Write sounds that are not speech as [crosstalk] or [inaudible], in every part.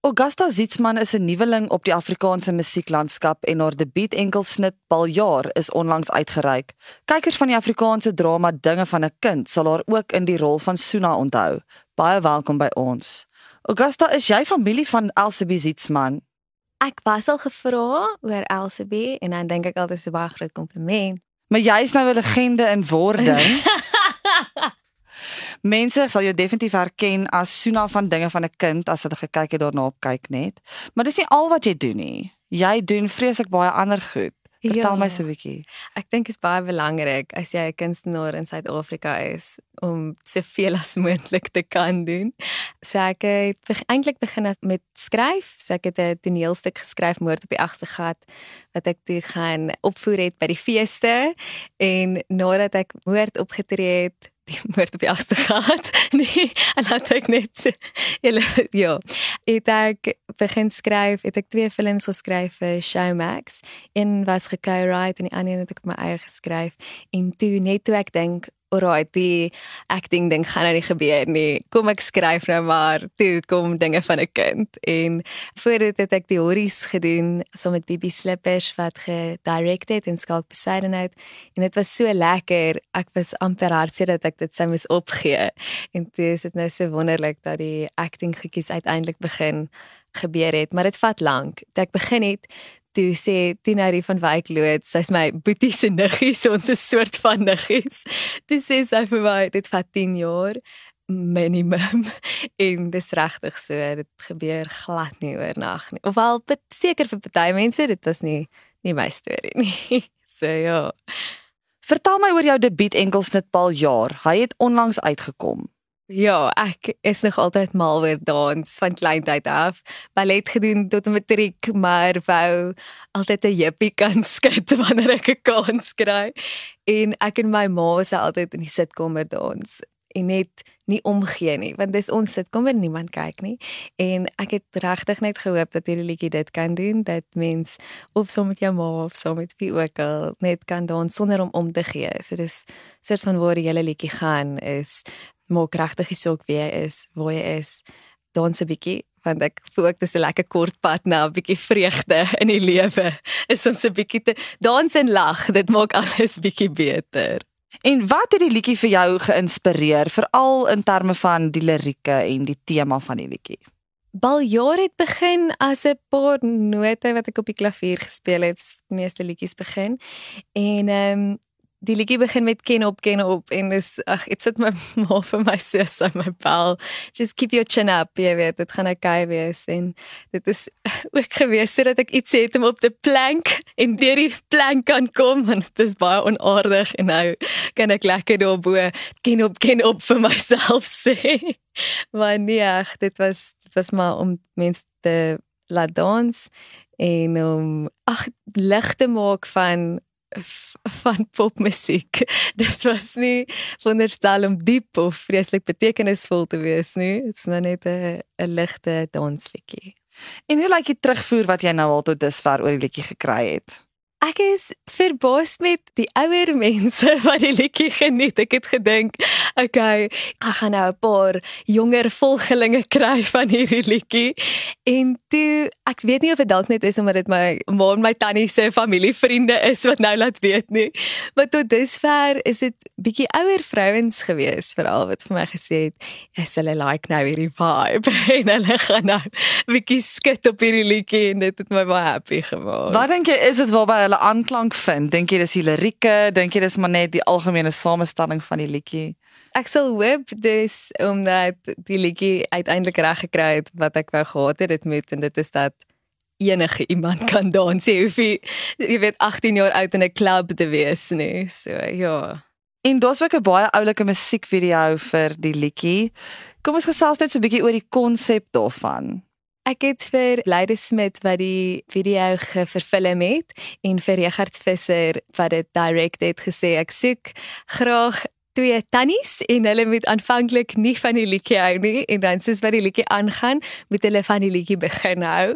Augusta Zietsman is 'n nuweling op die Afrikaanse musieklandskap en haar debuut enkelsnit Baljaar is onlangs uitgereik. Kykers van die Afrikaanse drama Dinge van 'n Kind sal haar ook in die rol van Suna onthou. Baie welkom by ons. Augusta, is jy familie van Elsabie Zietsman? Ek was al gevra oor Elsabie en dan dink ek altyd 'n baie groot kompliment. Maar jy is nou 'n legende in wording. [laughs] Mense sal jou definitief herken as Suna van dinge van 'n kind as hulle gekyk het daarna op kyk net. Maar dis nie al wat jy doen nie. Jy doen vreeslik baie ander goed. Vertel ja, my so 'n bietjie. Ek dink dit is baie belangrik as jy 'n kunstenaar in Suid-Afrika is om soveel as [laughs] moontlik te kan doen. So ek het eintlik begin met skryf. So ek het 'n toneelstuk geskryf Moord op die 8ste gat wat ek toe gaan opvoer het by die feeste en nadat ek Moord opgetree het die moord op die agste gehad. Nee, en laat ek net julle ja. Het ek begin skryf, het ek twee films geskryf vir Showmax. Een was ge-co-write en die ander het ek my eie geskryf. En toe net toe ek dink alright, die acting ding gaan nou nie gebeur nie. Kom ek skryf nou maar, toe kom dinge van 'n kind. En voor dit het ek die horries gedoen saam so met Bibi Slippers wat gedirek het en skalk Poseidon uit. En dit was so lekker. Ek was amper hartseer dat ek dit sou moes opgee. En toe is dit nou so wonderlik dat die acting goedjies uiteindelik begin gebeur het, maar dit vat lank. Toe ek begin het, toe sê Tinari van Wyk lood, sy's my boetie se niggie, so [laughs] ons is soort van niggies. Dis sê sy vir my dit vat 10 jaar minimum [laughs] en dis regtig so dit gebeur glad nie oornag nie. Ofwel seker vir party mense dit was nie nie my storie nie. [laughs] So ja. Vertel my oor jou debuut enkelsnit Paul jaar. Hy het onlangs uitgekom. Ja, ek is nog altyd mal oor dans van kleintyd af. Ballet gedoen tot matriek, maar wou altyd 'n jippie kan [laughs] skud wanneer ek 'n kans kry. En ek en my ma se altyd in die sitkamer dans en net nie omgee nie, want dis ons sitkamer niemand kyk nie. En ek het regtig net gehoop dat hierdie liedjie dit kan doen dat mens of saam met jou ma of saam met wie ook al net kan dans sonder om om te gee. So dis soort van waar die hele liedjie gaan is maak regtig die saak wie jy is, waar jy is, dans 'n bietjie want ek voel ek dis 'n lekker kort pad na 'n bietjie vreugde in die lewe. Is ons 'n bietjie te dans en lag, dit maak alles bietjie beter. En wat het die liedjie vir jou geïnspireer, veral in terme van die lirieke en die tema van die liedjie? Baljaar het begin as 'n paar note wat ek op die klavier gespeel het, meeste liedjies begin. En ehm um, die liedjie begin met ken op ken op en dis ag dit sit my [laughs] ma vir my sis aan my bel. Just keep your chin up jy weet dit gaan okay wees en dit is [laughs] ook gewees sodat ek iets het om op te plank en deur die plank kan kom want dit is baie onaardig en nou kan ek lekker daarbo ken op ken op vir myself [laughs] sê. Maar nee ag dit was dit was maar om mense te laat dans en om ag lig te maak van van popmusiek. [laughs] Dit was nie wonderstel om diep of vreeslik betekenisvol te wees nie. Dit is maar net 'n 'n ligte dansliedjie. En hoe lyk die terugvoer wat jy nou al tot dusver oor die liedjie gekry het? Ek is verbaas met die ouer mense [laughs] wat die liedjie geniet. Ek het gedink, okay, ek gaan nou 'n paar jonger volgelinge [laughs] kry van hierdie liedjie. En toe, ek weet nie of dit dalk net is omdat dit my ma en my tannie se familievriende is wat nou laat weet nie. Maar tot dusver is dit bietjie ouer vrouens gewees veral wat vir my gesê het, "Is hulle like nou hierdie vibe?" [laughs] en hulle gaan nou bietjie skit op hierdie liedjie en dit het my baie happy gemaak. Wat dink jy is dit waarby hulle aanklank vind? Dink jy dis die lirieke? Dink jy dis maar net die algemene samestelling van die liedjie? Ek sal hoop dis omdat die liedjie uiteindelik reg gekry het wat ek wou gehad het dit moet en dit is dat enige iemand kan dans. Jy hoef jy, jy weet 18 jaar oud in 'n klub te wees nie. So ja. En daar's ook 'n baie oulike musiekvideo vir die liedjie. Kom ons gesels net so 'n bietjie oor die konsep daarvan. Ek het vir Leide Smit wat die video geverfilm het en vir Regard Visser wat dit direk het gesê ek soek graag twee tannies en hulle moet aanvanklik nie van die liedjie hou nie en dan soos wat die liedjie aangaan, moet hulle van die liedjie begin hou.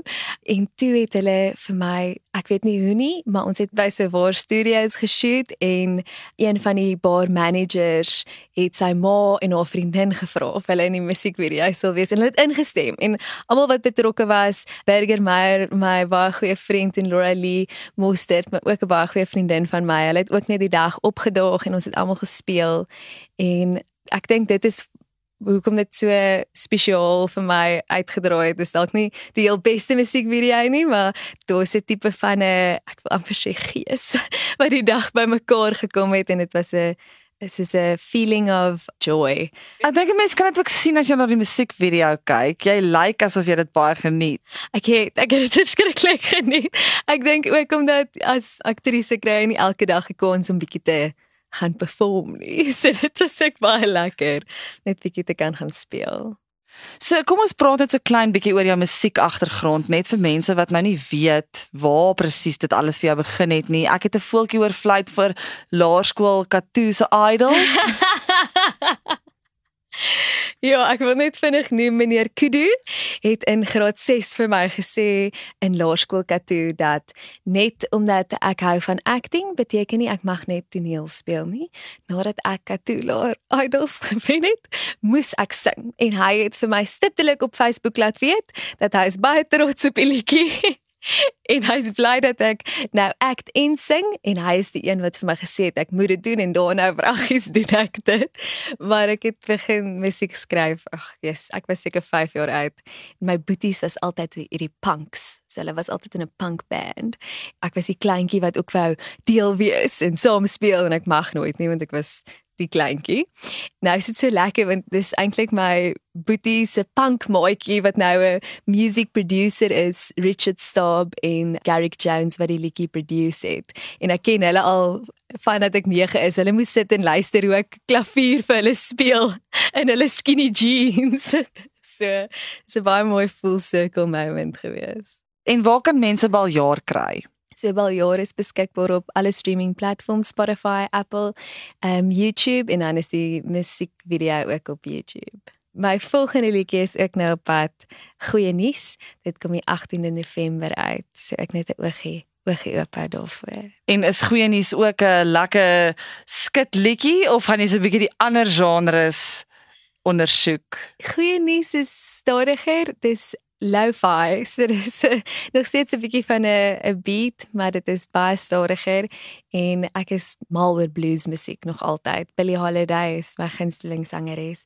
En toe het hulle vir my, ek weet nie hoe nie, maar ons het by so 'n waar studios geshoot en een van die bar managers het sy ma en haar vriendin gevra of hulle in die musiekvideo sou wees en hulle het ingestem en almal wat betrokke was, Berger Meyer, my baie goeie vriend en Laura Lee Mostert, maar ook 'n baie goeie vriendin van my. Hulle het ook net die dag opgedaag en ons het almal gespeel en ek dink dit is hoekom dit so spesiaal vir my uitgedraai het. Dit is dalk nie die heel beste musiekvideo nie, maar daar's 'n tipe van 'n ek wil amper sê gees [laughs] wat die dag bymekaar gekom het en dit was 'n This is a feeling of joy. Ek dink mense kan dit ook sien as jy na die musiekvideo kyk. Jy lyk like asof jy dit baie geniet. Ek het ek het dit skrikkelik geniet. Ek dink ook omdat as aktrise kry jy nie elke dag 'n kans om bietjie te gaan perform nie. [laughs] So dit was ek baie lekker net bietjie te kan gaan speel. So kom ons praat net so klein bietjie oor jou musiek agtergrond net vir mense wat nou nie weet waar presies dit alles vir jou begin het nie. Ek het 'n voeltjie oor fluit vir laerskool Katoo se idols. [laughs] Ja, ek wil net vinnig noem meneer Kudu het in graad 6 vir my gesê in laerskool Katoo dat net omdat ek hou van acting beteken nie ek mag net toneel speel nie. Nadat ek Katoo laer idols [laughs] gewen het, moes ek sing en hy het vir my stiptelik op Facebook laat weet dat hy is baie trots op die liedjie. [laughs] en hy is bly dat ek nou act en sing en hy is die een wat vir my gesê het ek moet dit doen en daarna vragies doen ek dit? Maar ek het begin musiek skryf. Ag yes ek was seker 5 jaar oud. My boeties was altyd hierdie punks. So hulle was altyd in 'n punk band. Ek was die kleintjie wat ook wou deel wees en saam speel en ek mag nooit nie want ek was die kleintjie. Nou is dit so lekker want dis eintlik my boetie se punk maatjie wat nou 'n music producer is, Richard Staub en Garrick Jones wat die liedjie produce het. En ek ken hulle al vandat ek 9 is. Hulle moes sit en luister hoe ek klavier vir hulle speel [laughs] in hulle skinny jeans. [laughs] so, so baie mooi full circle moment gewees. En waar kan mense baljaar kry? Sebel jaar is beskikbaar op alle streaming platforms Spotify, Apple, um YouTube en dan is die musiekvideo ook op YouTube. My volgende liedjie is ook nou op pad. Goeie nuus, dit kom die 18de November uit. So ek net 'n oogie oogie oop hou daarvoor. En is goeie nuus ook 'n lekker skit liedjie of gaan jy so 'n bietjie die ander genres ondersoek? Goeie nuus is stadiger. Dis lo-fi. So dis nog steeds 'n bietjie van 'n 'n beat, maar dit is baie stadiger en ek is mal oor blues musiek nog altyd. Billie Holiday is my gunsteling sangeres.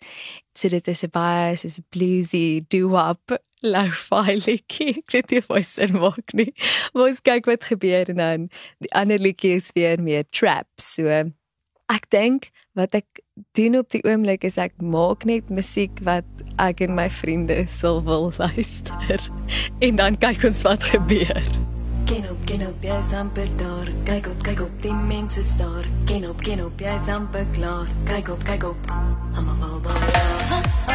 So dit is 'n baie so 'n bluesy doo-wop lo-fi liedjie. Ek weet nie of dit sin maak nie. Maar ons kyk wat gebeur en dan die ander liedjie is weer meer trap. So ek dink wat ek doen op die oomblik is ek maak net musiek wat ek en my vriende sal wil [laughs] luister en dan kyk ons wat gebeur. Ken op, ken op, jy is amper daar. Kyk op, kyk op, die mense staar. Ken op, ken op, jy is amper klaar. Kyk op, kyk op. Almal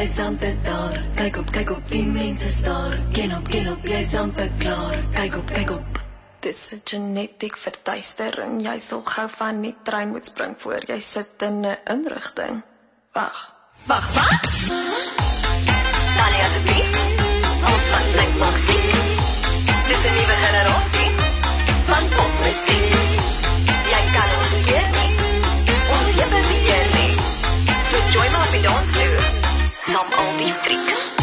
amper daar. Kyk op, kyk op, die mense staar. Ken op, ken op, jy's amper klaar. Kyk op, kyk op. Dis 'n genetiek verduistering. Jy sal gou van die trein moet spring voor jy sit in 'n inrigting. Wag. Wag, wat? Tanya se beat. Ons laat net maak sien. Dis 'n nuwe generasie van popmusiek. Jy kan ons weer nie. Ons lewe weer nie. So join my op die dansvloer. Saam som only trik.